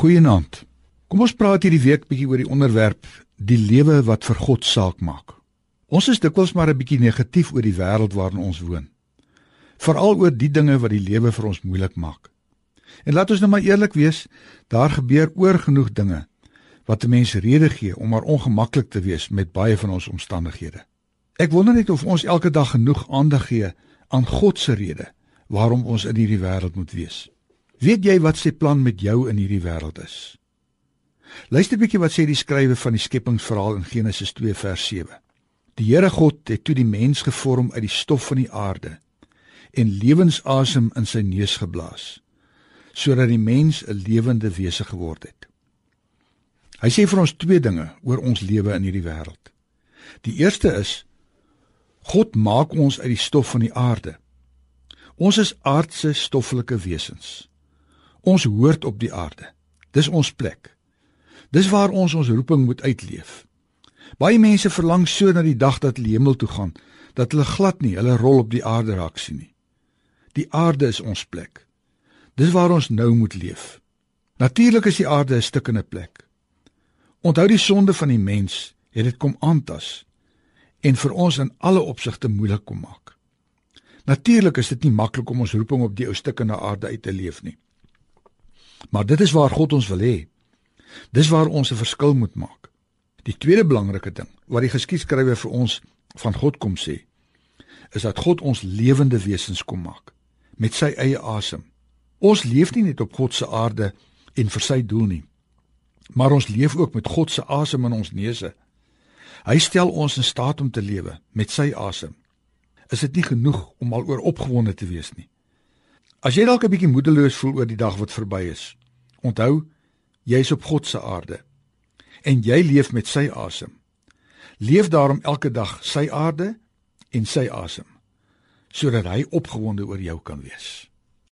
Goeienaand. Kom ons praat hierdie week bietjie oor die onderwerp die lewe wat vir God saak maak. Ons is dikwels maar 'n bietjie negatief oor die wêreld waarin ons woon. Veral oor die dinge wat die lewe vir ons moeilik maak. En laat ons nou maar eerlik wees, daar gebeur oor genoeg dinge wat 'n mens rede gee om maar ongemaklik te wees met baie van ons omstandighede. Ek wonder net of ons elke dag genoeg aandag gee aan God se rede waarom ons in hierdie wêreld moet wees. Weet jy wat sy plan met jou in hierdie wêreld is? Luister bietjie wat sê die skrywer van die skepingsverhaal in Genesis 2 vers 7. Die Here God het toe die mens gevorm uit die stof van die aarde en lewensasem in sy neus geblaas sodat die mens 'n lewende wese geword het. Hy sê vir ons twee dinge oor ons lewe in hierdie wêreld. Die eerste is God maak ons uit die stof van die aarde. Ons is aardse stoffelike wesens. Ons hoort op die aarde. Dis ons plek. Dis waar ons ons roeping moet uitleef. Baie mense verlang so na die dag dat hulle hemel toe gaan, dat hulle glad nie hulle rol op die aarde raak sien nie. Die aarde is ons plek. Dis waar ons nou moet leef. Natuurlik is die aarde 'n stukkende plek. Onthou die sonde van die mens het dit kom aantas en vir ons in alle opsigte moeilik kom maak. Natuurlik is dit nie maklik om ons roeping op die ou stukkende aarde uit te leef nie. Maar dit is waar God ons wil hê. Dis waar ons 'n verskil moet maak. Die tweede belangrike ding wat die geskiedskrywer vir ons van God kom sê, is dat God ons lewende wesens kom maak met sy eie asem. Ons leef nie net op God se aarde en vir sy doel nie, maar ons leef ook met God se asem in ons neuse. Hy stel ons in staat om te lewe met sy asem. Is dit nie genoeg om al oor opgewonde te wees nie? As jy dalk 'n bietjie moedeloos voel oor die dag wat verby is, onthou, jy's op God se aarde en jy leef met sy asem. Leef daarom elke dag sy aarde en sy asem sodat hy opgewonde oor jou kan wees.